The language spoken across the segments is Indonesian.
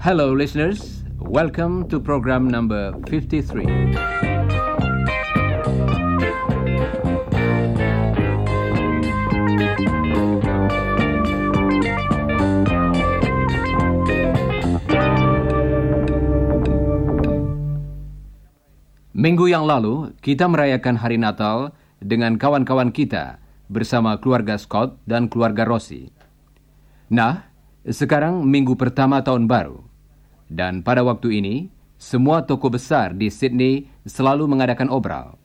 Hello, listeners. Welcome to program number 53. Minggu yang lalu, kita merayakan hari Natal dengan kawan-kawan kita bersama keluarga Scott dan keluarga Rossi. Nah, sekarang minggu pertama tahun baru. Dan pada waktu ini, semua toko besar di Sydney selalu mengadakan obral.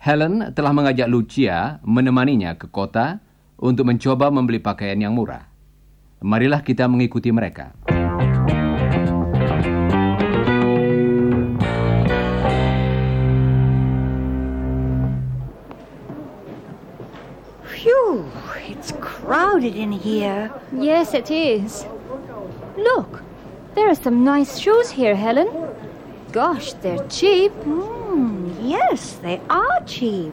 Helen telah mengajak Lucia menemaninya ke kota untuk mencoba membeli pakaian yang murah. Marilah kita mengikuti mereka. Crowded in here. Yes, it is. Look, there are some nice shoes here, Helen. Gosh, they're cheap. Hmm, yes, they are cheap.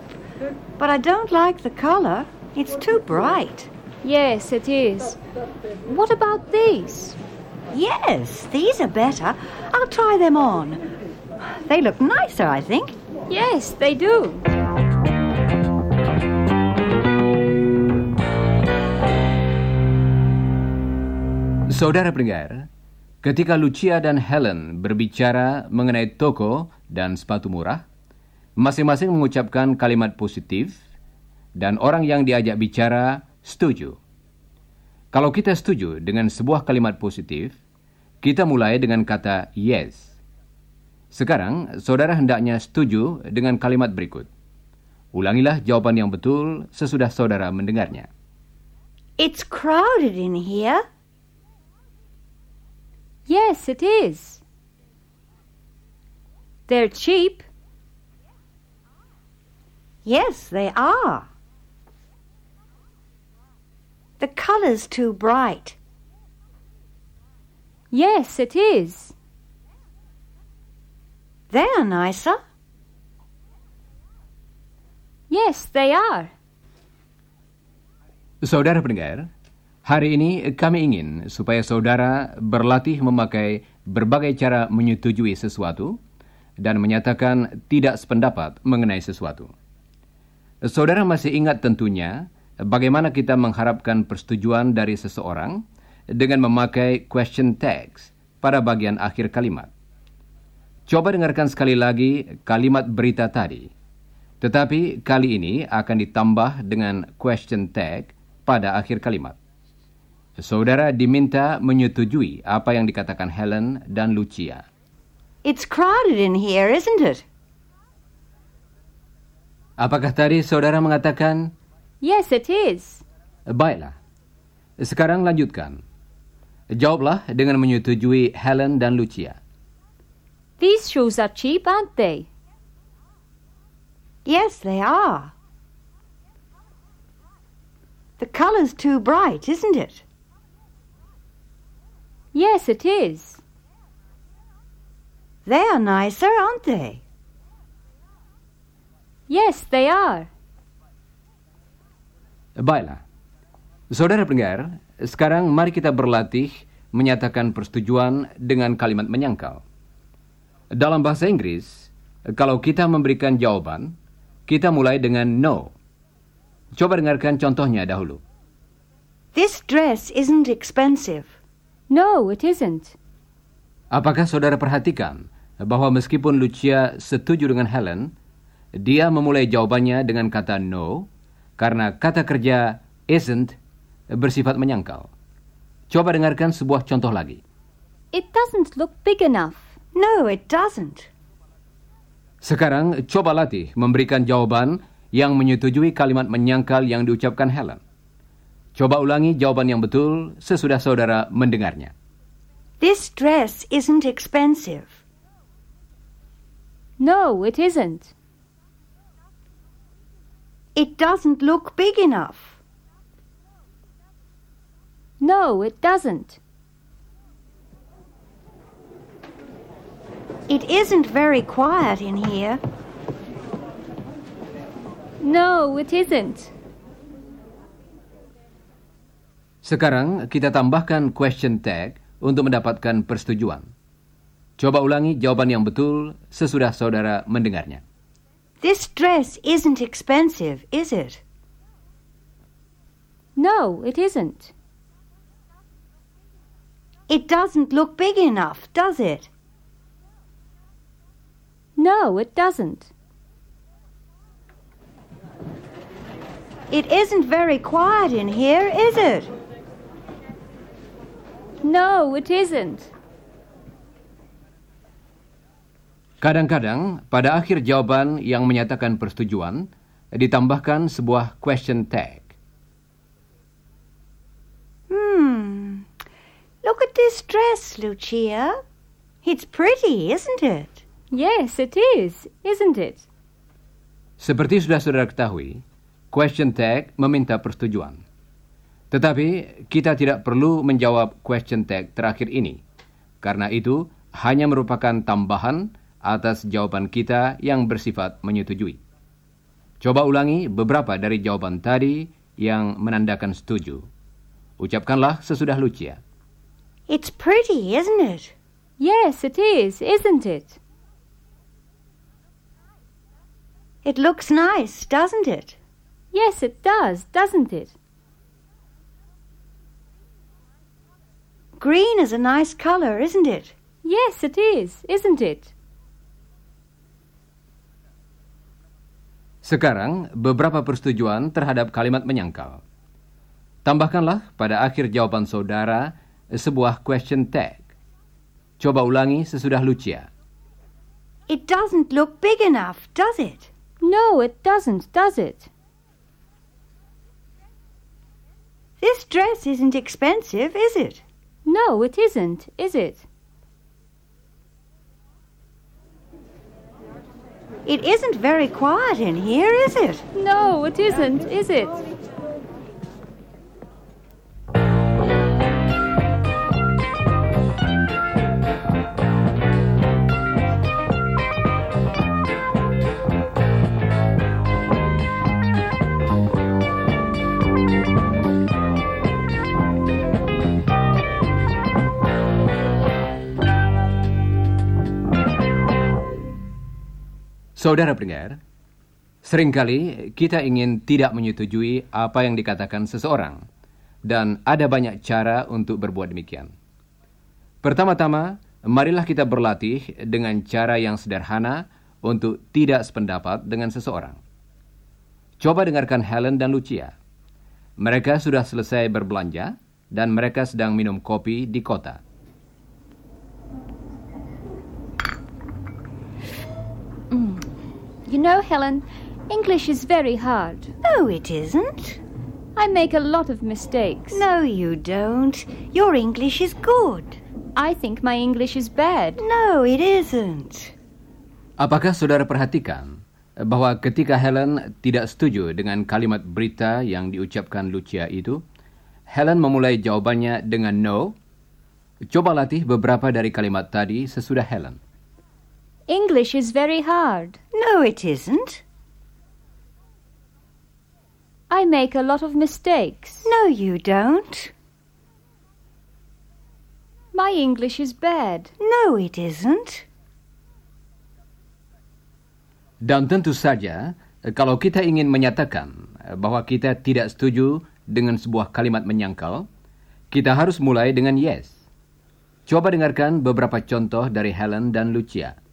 But I don't like the color. It's too bright. Yes, it is. What about these? Yes, these are better. I'll try them on. They look nicer, I think. Yes, they do. Saudara pendengar, ketika Lucia dan Helen berbicara mengenai toko dan sepatu murah, masing-masing mengucapkan kalimat positif dan orang yang diajak bicara setuju. Kalau kita setuju dengan sebuah kalimat positif, kita mulai dengan kata yes. Sekarang, saudara hendaknya setuju dengan kalimat berikut. Ulangilah jawaban yang betul sesudah saudara mendengarnya. It's crowded in here. Yes, it is. They're cheap. Yes, they are. The color's too bright. Yes, it is. They're nicer. Yes, they are. Saudara pendengar, hari ini kami ingin supaya saudara berlatih memakai berbagai cara menyetujui sesuatu dan menyatakan tidak sependapat mengenai sesuatu. Saudara masih ingat tentunya bagaimana kita mengharapkan persetujuan dari seseorang dengan memakai question tags pada bagian akhir kalimat. Coba dengarkan sekali lagi kalimat berita tadi. Tetapi kali ini akan ditambah dengan question tag pada akhir kalimat. Saudara diminta menyetujui apa yang dikatakan Helen dan Lucia. It's crowded in here, isn't it? Apakah tadi saudara mengatakan, Yes, it is. baiklah. Sekarang lanjutkan. Jawablah dengan menyetujui Helen dan Lucia. These shoes are cheap, aren't they? Yes, they are. The color's too bright, isn't it? Yes, it is. They're nicer, aren't they? Yes, they are. Baiklah. Saudara pendengar, sekarang mari kita berlatih menyatakan persetujuan dengan kalimat menyangkal. Dalam bahasa Inggris, kalau kita memberikan jawaban, kita mulai dengan no. Coba dengarkan contohnya dahulu. This dress isn't expensive. No, it isn't. Apakah saudara perhatikan bahwa meskipun Lucia setuju dengan Helen, dia memulai jawabannya dengan kata no karena kata kerja isn't bersifat menyangkal. Coba dengarkan sebuah contoh lagi. It doesn't look big enough. No, it doesn't. Sekarang coba latih memberikan jawaban yang menyetujui kalimat menyangkal yang diucapkan Helen. Coba ulangi jawaban yang betul sesudah saudara mendengarnya. This dress isn't expensive. No, it isn't. It doesn't look big enough. No, it doesn't. It isn't very quiet in here. No, it isn't. Sekarang kita tambahkan question tag untuk mendapatkan persetujuan. Coba ulangi jawaban yang betul sesudah saudara mendengarnya. This dress isn't expensive, is it? No, it isn't. It doesn't look big enough, does it? No, it doesn't. It isn't very quiet in here, is it? No, it isn't. Kadang-kadang pada akhir jawaban yang menyatakan persetujuan ditambahkan sebuah question tag. Hmm. Look at this dress, Lucia. It's pretty, isn't it? Yes, it is, isn't it? Seperti sudah saudara ketahui, question tag meminta persetujuan. Tetapi kita tidak perlu menjawab question tag terakhir ini. Karena itu hanya merupakan tambahan atas jawaban kita yang bersifat menyetujui. Coba ulangi beberapa dari jawaban tadi yang menandakan setuju. Ucapkanlah sesudah Lucia. It's pretty, isn't it? Yes, it is, isn't it? It looks nice, doesn't it? Yes, it does, doesn't it? Green is a nice color, isn't it? Yes, it is, isn't it? Sekarang, beberapa persetujuan terhadap kalimat menyangkal. Tambahkanlah pada akhir jawaban saudara sebuah question tag. Coba ulangi sesudah Lucia. It doesn't look big enough, does it? No, it doesn't, does it? This dress isn't expensive, is it? No, it isn't, is it? It isn't very quiet in here, is it? No, it isn't, is it? Saudara pendengar, sering kali kita ingin tidak menyetujui apa yang dikatakan seseorang, dan ada banyak cara untuk berbuat demikian. Pertama-tama, marilah kita berlatih dengan cara yang sederhana untuk tidak sependapat dengan seseorang. Coba dengarkan Helen dan Lucia. Mereka sudah selesai berbelanja, dan mereka sedang minum kopi di kota. You know, Helen, English is very hard. No, it isn't. I make a lot of mistakes. No, you don't. Your English is good. I think my English is bad. No, it isn't. Apakah saudara perhatikan bahwa ketika Helen tidak setuju dengan kalimat berita yang diucapkan Lucia itu, Helen memulai jawabannya dengan no? Coba latih beberapa dari kalimat tadi sesudah Helen. English is very hard. No, it isn't. I make a lot of mistakes. No, you don't. My English is bad. No, it isn't. Dan tentu saja, kalau kita ingin menyatakan bahwa kita tidak setuju dengan sebuah kalimat menyangkal, kita harus mulai dengan yes. Coba dengarkan beberapa contoh dari Helen dan Lucia.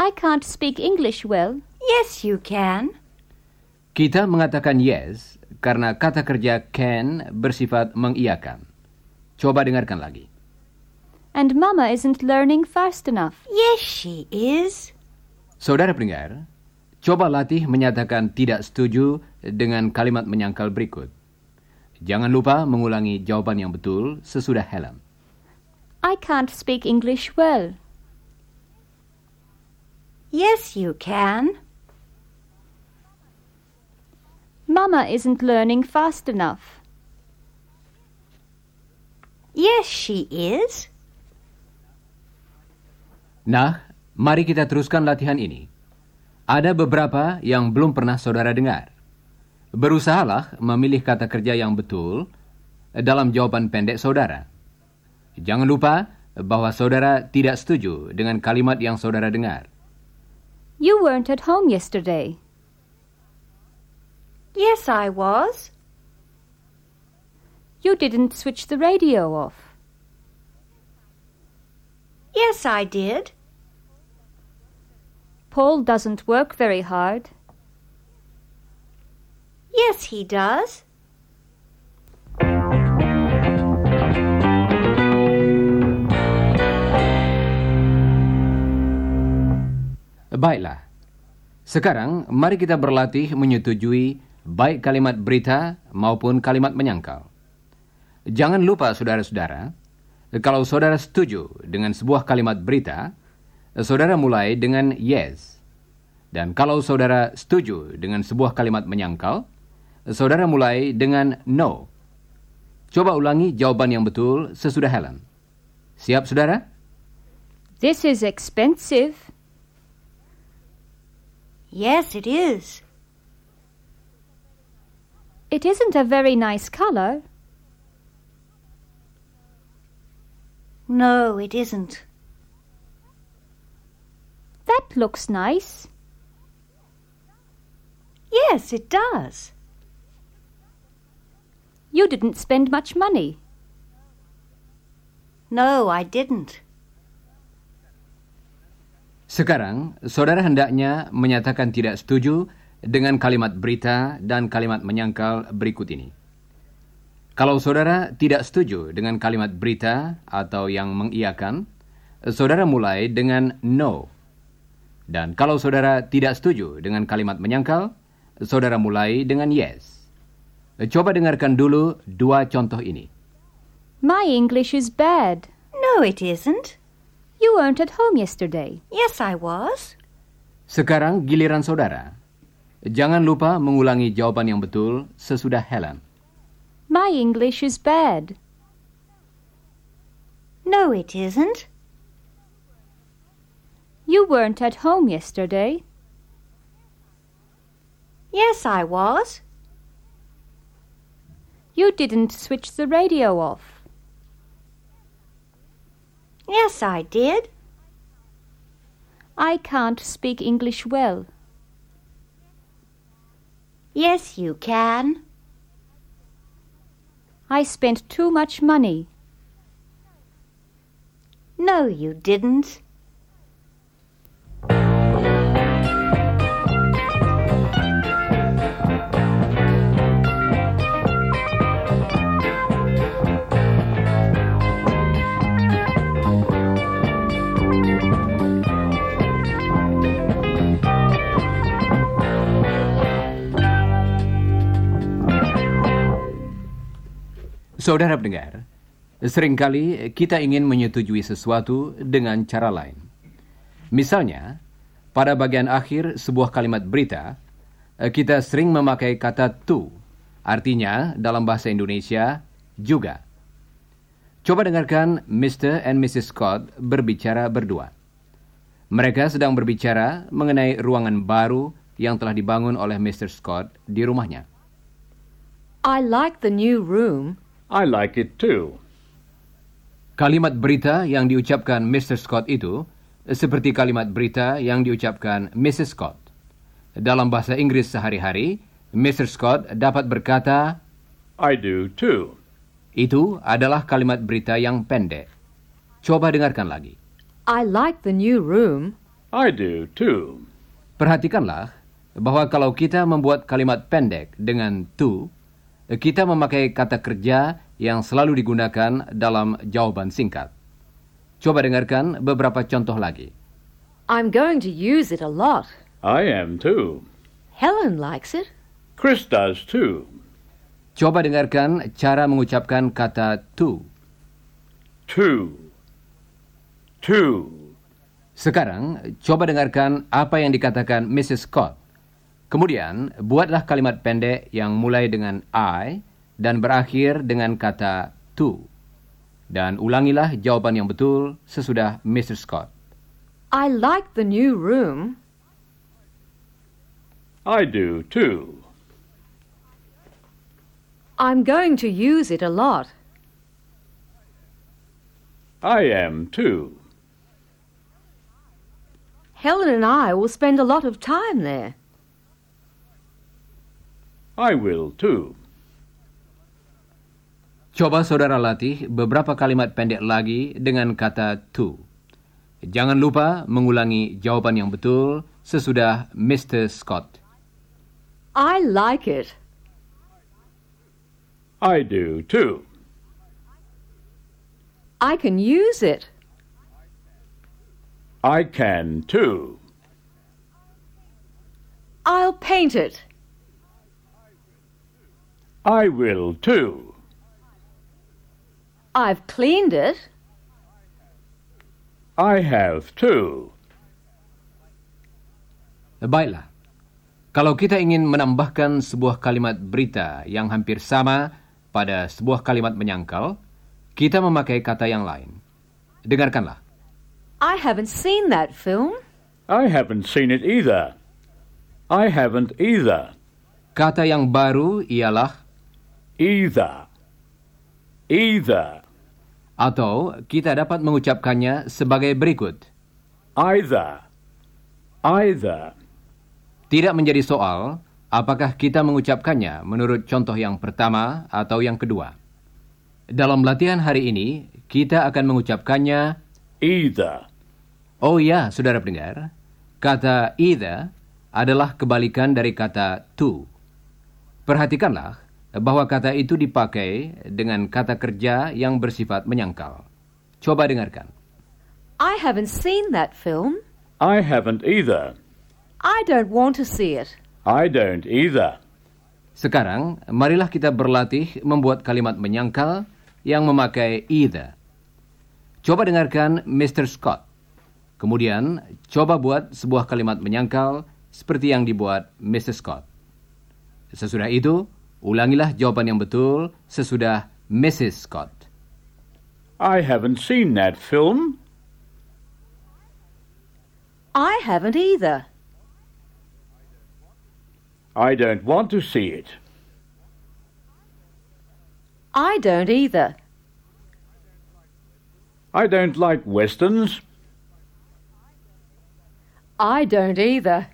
I can't speak English well. Yes, you can. Kita mengatakan yes karena kata kerja can bersifat mengiyakan. Coba dengarkan lagi. And Mama isn't learning fast enough. Yes, she is. Saudara pendengar, coba latih menyatakan tidak setuju dengan kalimat menyangkal berikut. Jangan lupa mengulangi jawaban yang betul sesudah Helen. I can't speak English well. Yes, you can. Mama isn't learning fast enough. Yes, she is. Nah, mari kita teruskan latihan ini. Ada beberapa yang belum pernah saudara dengar. Berusahalah memilih kata kerja yang betul dalam jawaban pendek saudara. Jangan lupa bahwa saudara tidak setuju dengan kalimat yang saudara dengar. You weren't at home yesterday. Yes, I was. You didn't switch the radio off. Yes, I did. Paul doesn't work very hard. Yes, he does. Baiklah. Sekarang mari kita berlatih menyetujui baik kalimat berita maupun kalimat menyangkal. Jangan lupa saudara-saudara, kalau saudara setuju dengan sebuah kalimat berita, saudara mulai dengan yes. Dan kalau saudara setuju dengan sebuah kalimat menyangkal, saudara mulai dengan no. Coba ulangi jawaban yang betul sesudah Helen. Siap, saudara? This is expensive. Yes, it is. It isn't a very nice color. No, it isn't. That looks nice. Yes, it does. You didn't spend much money. No, I didn't. Sekarang, saudara hendaknya menyatakan tidak setuju dengan kalimat berita dan kalimat menyangkal berikut ini. Kalau saudara tidak setuju dengan kalimat berita atau yang mengiyakan, saudara mulai dengan no. Dan kalau saudara tidak setuju dengan kalimat menyangkal, saudara mulai dengan yes. Coba dengarkan dulu dua contoh ini. My English is bad. No, it isn't. You weren't at home yesterday. Yes, I was. Sekarang giliran saudara. Jangan lupa mengulangi jawaban yang betul sesudah Helen. My English is bad. No, it isn't. You weren't at home yesterday. Yes, I was. You didn't switch the radio off. Yes, I did. I can't speak English well. Yes, you can. I spent too much money. No, you didn't. Saudara pendengar, sering kali kita ingin menyetujui sesuatu dengan cara lain. Misalnya, pada bagian akhir sebuah kalimat berita, kita sering memakai kata to, artinya dalam bahasa Indonesia juga. Coba dengarkan Mr. and Mrs. Scott berbicara berdua. Mereka sedang berbicara mengenai ruangan baru yang telah dibangun oleh Mr. Scott di rumahnya. I like the new room. I like it too. Kalimat berita yang diucapkan Mr. Scott itu seperti kalimat berita yang diucapkan Mrs. Scott. Dalam bahasa Inggris sehari-hari, Mr. Scott dapat berkata, I do too. itu adalah kalimat berita yang pendek. Coba dengarkan lagi. I like the new room. I do too. Perhatikanlah bahwa kalau kita membuat kalimat pendek dengan to, kita memakai kata kerja yang selalu digunakan dalam jawaban singkat. Coba dengarkan beberapa contoh lagi. I'm going to use it a lot. I am too. Helen likes it. Chris does too. Coba dengarkan cara mengucapkan kata to. Two. Two. Sekarang, coba dengarkan apa yang dikatakan Mrs. Scott. Kemudian, buatlah kalimat pendek yang mulai dengan I dan berakhir dengan kata to. Dan ulangilah jawaban yang betul sesudah Mr. Scott. I like the new room. I do too. I'm going to use it a lot. I am too. Helen and I will spend a lot of time there. I will too. Coba saudara latih beberapa kalimat pendek lagi dengan kata to. Jangan lupa mengulangi jawaban yang betul sesudah Mr. Scott. I like it. I do too. I can use it. I can too. I'll paint it. I will too. I've cleaned it. I have too. Baiklah. Kalau kita ingin menambahkan sebuah kalimat berita yang hampir sama pada sebuah kalimat menyangkal, kita memakai kata yang lain. Dengarkanlah. I haven't seen that film. I haven't seen it either. I haven't either. Kata yang baru ialah Either. Either. atau kita dapat mengucapkannya sebagai berikut. Either. Either. Tidak menjadi soal apakah kita mengucapkannya menurut contoh yang pertama atau yang kedua. Dalam latihan hari ini, kita akan mengucapkannya Either. Oh ya, saudara pendengar, kata either adalah kebalikan dari kata to. Perhatikanlah bahwa kata itu dipakai dengan kata kerja yang bersifat menyangkal. Coba dengarkan. I haven't seen that film. I haven't either. I don't want to see it. I don't either. Sekarang, marilah kita berlatih membuat kalimat menyangkal yang memakai either. Coba dengarkan Mr. Scott. Kemudian, coba buat sebuah kalimat menyangkal seperti yang dibuat Mr. Scott. Sesudah itu, ulangilah jawaban yang betul sesudah Mrs. Scott. I haven't seen that film. I haven't either. I don't want to see it. I don't either. I don't like westerns. I don't either.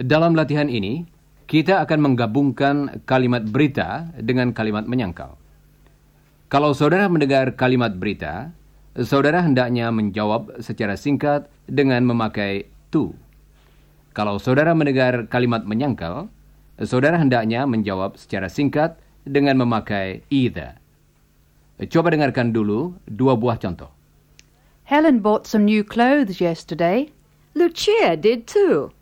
Dalam latihan ini, kita akan menggabungkan kalimat berita dengan kalimat menyangkal. Kalau saudara mendengar kalimat berita, saudara hendaknya menjawab secara singkat dengan memakai to. Kalau saudara mendengar kalimat menyangkal, saudara hendaknya menjawab secara singkat dengan memakai either. Coba dengarkan dulu dua buah contoh. Helen bought some new clothes yesterday. Lucia did too.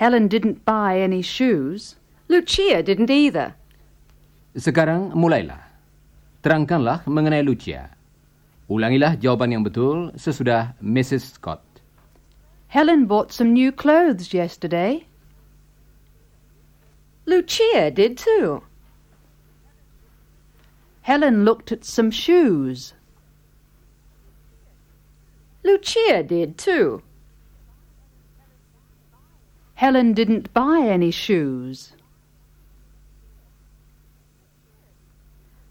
Helen didn't buy any shoes. Lucia didn't either. Sekarang mulailah. Terangkanlah mengenai Lucia. Ulangilah jawaban yang betul sesudah Mrs. Scott. Helen bought some new clothes yesterday. Lucia did too. Helen looked at some shoes. Lucia did too. Helen didn't buy any shoes.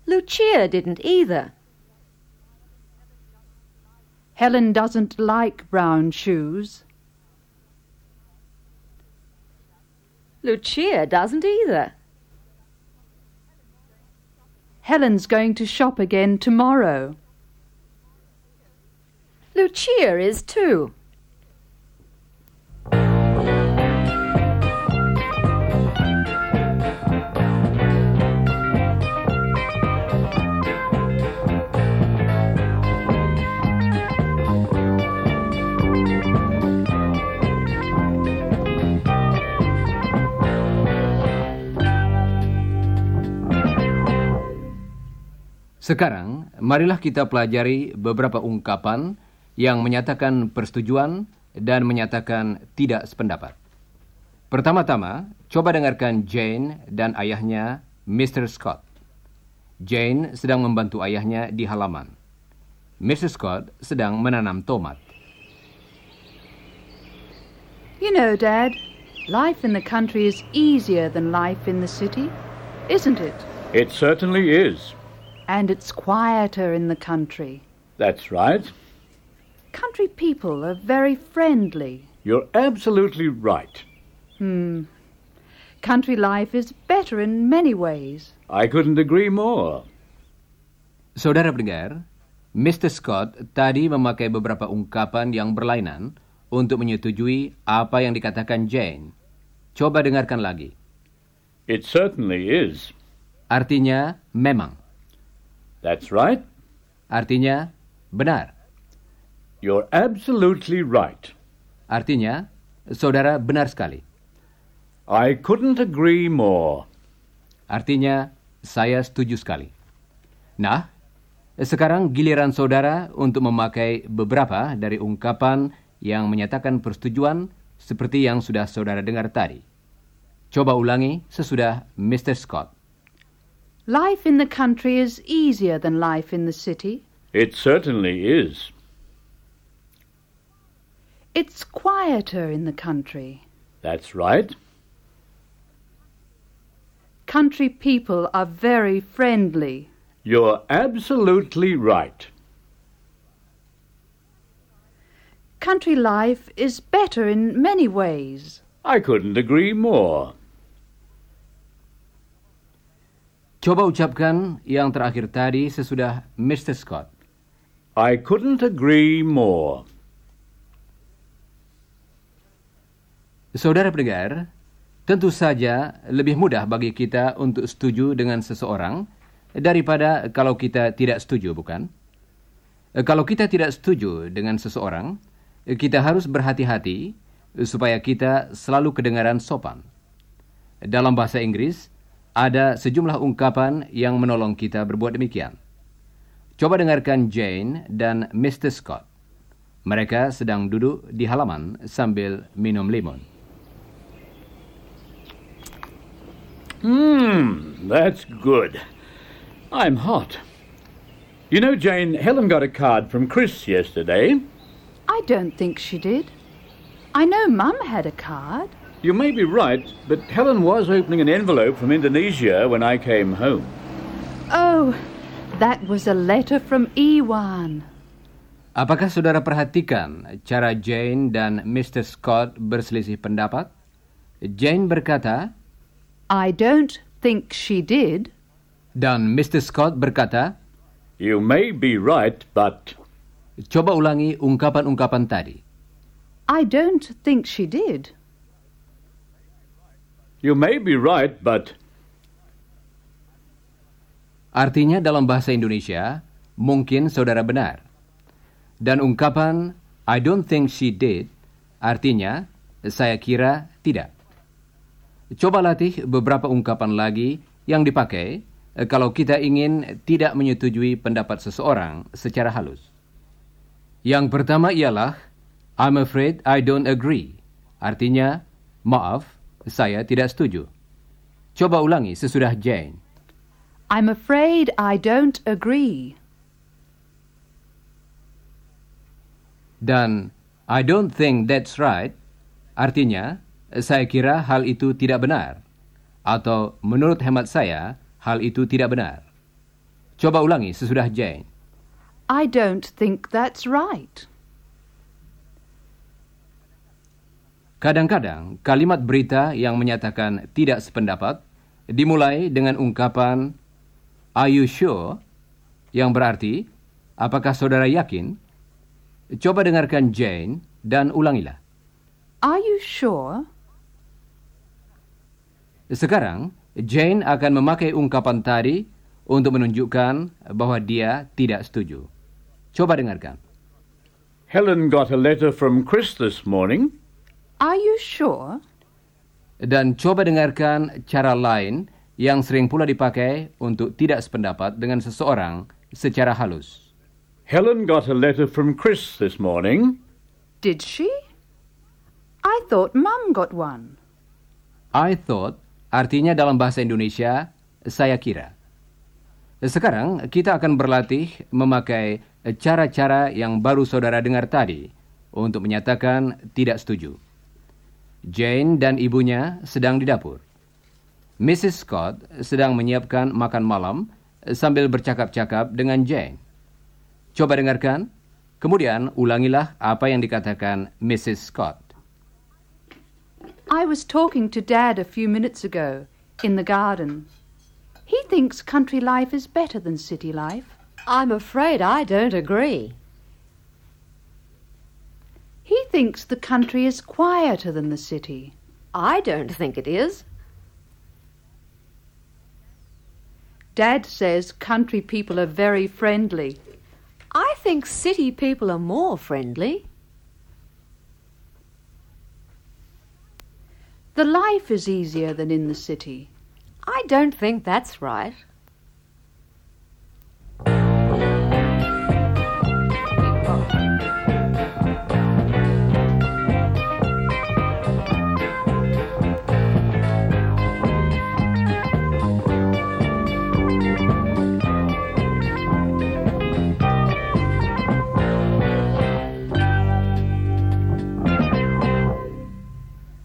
Lucia didn't either. Helen doesn't like brown shoes. Lucia doesn't either. Helen's going to shop again tomorrow. Lucia is too. Sekarang, marilah kita pelajari beberapa ungkapan yang menyatakan persetujuan dan menyatakan tidak sependapat. Pertama-tama, coba dengarkan Jane dan ayahnya, Mr. Scott. Jane sedang membantu ayahnya di halaman. Mr. Scott sedang menanam tomat. You know, Dad, life in the country is easier than life in the city. isn't it? It certainly is. And it's quieter in the country. That's right. Country people are very friendly. You're absolutely right. Hmm. Country life is better in many ways. I couldn't agree more. Saudara pendengar, Mr. Scott tadi memakai beberapa ungkapan yang berlainan untuk menyetujui apa yang dikatakan Jane. Coba dengarkan lagi. It certainly is. Artinya memang. That's right. Artinya benar. You're absolutely right. Artinya saudara benar sekali. I couldn't agree more. Artinya saya setuju sekali. Nah, sekarang giliran saudara untuk memakai beberapa dari ungkapan yang menyatakan persetujuan seperti yang sudah saudara dengar tadi. Coba ulangi sesudah Mr. Scott. Life in the country is easier than life in the city. It certainly is. It's quieter in the country. That's right. Country people are very friendly. You're absolutely right. Country life is better in many ways. I couldn't agree more. Coba ucapkan yang terakhir tadi sesudah Mr. Scott. I couldn't agree more. Saudara pendengar, tentu saja lebih mudah bagi kita untuk setuju dengan seseorang daripada kalau kita tidak setuju, bukan? Kalau kita tidak setuju dengan seseorang, kita harus berhati-hati supaya kita selalu kedengaran sopan. Dalam bahasa Inggris, ada sejumlah ungkapan yang menolong kita berbuat demikian. Coba dengarkan Jane dan Mr. Scott. Mereka sedang duduk di halaman sambil minum limun. Hmm, that's good. I'm hot. You know, Jane, Helen got a card from Chris yesterday. I don't think she did. I know Mum had a card. You may be right, but Helen was opening an envelope from Indonesia when I came home. Oh, that was a letter from Iwan. Apakah saudara perhatikan cara Jane dan Mr. Scott berselisih pendapat? Jane berkata, I don't think she did. dan Mr. Scott berkata, You may be right, but coba ulangi ungkapan-ungkapan tadi. I don't think she did. You may be right, but Artinya dalam bahasa Indonesia, mungkin saudara benar. Dan ungkapan I don't think she did, artinya saya kira tidak. Coba latih beberapa ungkapan lagi yang dipakai eh, kalau kita ingin tidak menyetujui pendapat seseorang secara halus. Yang pertama ialah I'm afraid I don't agree. Artinya, maaf, saya tidak setuju. Coba ulangi sesudah Jane. I'm afraid I don't agree. Dan I don't think that's right, artinya saya kira hal itu tidak benar. Atau menurut hemat saya, hal itu tidak benar. Coba ulangi sesudah Jane. I don't think that's right. Kadang-kadang kalimat berita yang menyatakan tidak sependapat dimulai dengan ungkapan Are you sure? Yang berarti, apakah saudara yakin? Coba dengarkan Jane dan ulangilah. Are you sure? Sekarang, Jane akan memakai ungkapan tadi untuk menunjukkan bahwa dia tidak setuju. Coba dengarkan. Helen got a letter from Chris this morning. Are you sure? Dan coba dengarkan cara lain yang sering pula dipakai untuk tidak sependapat dengan seseorang secara halus. Helen got a letter from Chris this morning. Did she? I thought Mum got one. I thought artinya dalam bahasa Indonesia, saya kira. Sekarang kita akan berlatih memakai cara-cara yang baru saudara dengar tadi untuk menyatakan tidak setuju. Jane dan ibunya sedang di dapur. Mrs. Scott sedang menyiapkan makan malam sambil bercakap-cakap dengan Jane. Coba dengarkan, kemudian ulangilah apa yang dikatakan Mrs. Scott. I was talking to Dad a few minutes ago in the garden. He thinks country life is better than city life. I'm afraid I don't agree. Thinks the country is quieter than the city. I don't think it is. Dad says country people are very friendly. I think city people are more friendly. The life is easier than in the city. I don't think that's right.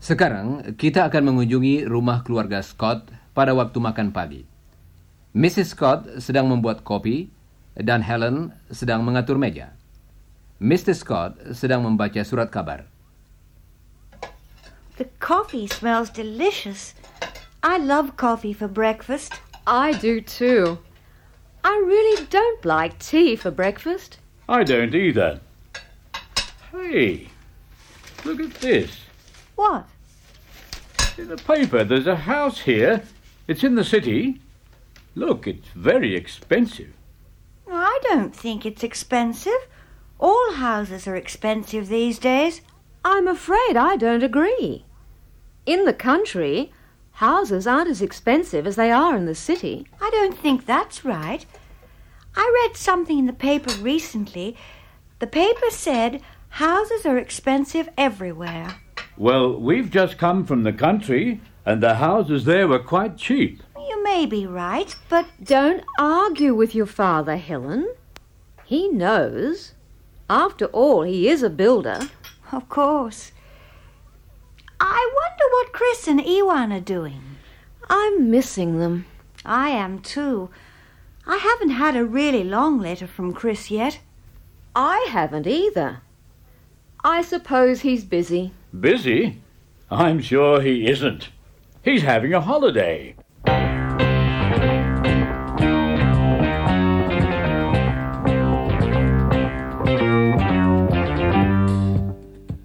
Sekarang kita akan mengunjungi rumah keluarga Scott pada waktu makan pagi. Mrs. Scott sedang membuat kopi dan Helen sedang mengatur meja. Mr. Scott sedang membaca surat kabar. The coffee smells delicious. I love coffee for breakfast. I do too. I really don't like tea for breakfast. I don't either. Hey, look at this. What? In the paper, there's a house here. It's in the city. Look, it's very expensive. I don't think it's expensive. All houses are expensive these days. I'm afraid I don't agree. In the country, houses aren't as expensive as they are in the city. I don't think that's right. I read something in the paper recently. The paper said houses are expensive everywhere. Well, we've just come from the country, and the houses there were quite cheap. You may be right, but Don't argue with your father, Helen. He knows. After all, he is a builder. of course. I wonder what Chris and Ewan are doing. I'm missing them. I am too. I haven't had a really long letter from Chris yet. I haven't either. I suppose he's busy. Busy? I'm sure he isn't. He's having a holiday.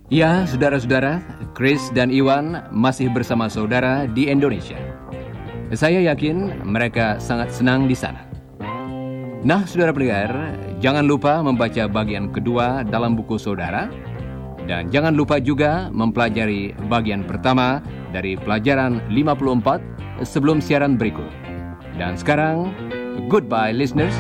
Ya, saudara-saudara, Chris dan Iwan masih bersama saudara di Indonesia. Saya yakin mereka sangat senang di sana. Nah, saudara pendengar, jangan lupa membaca bagian kedua dalam buku saudara dan jangan lupa juga mempelajari bagian pertama dari pelajaran 54 sebelum siaran berikut. Dan sekarang, goodbye listeners.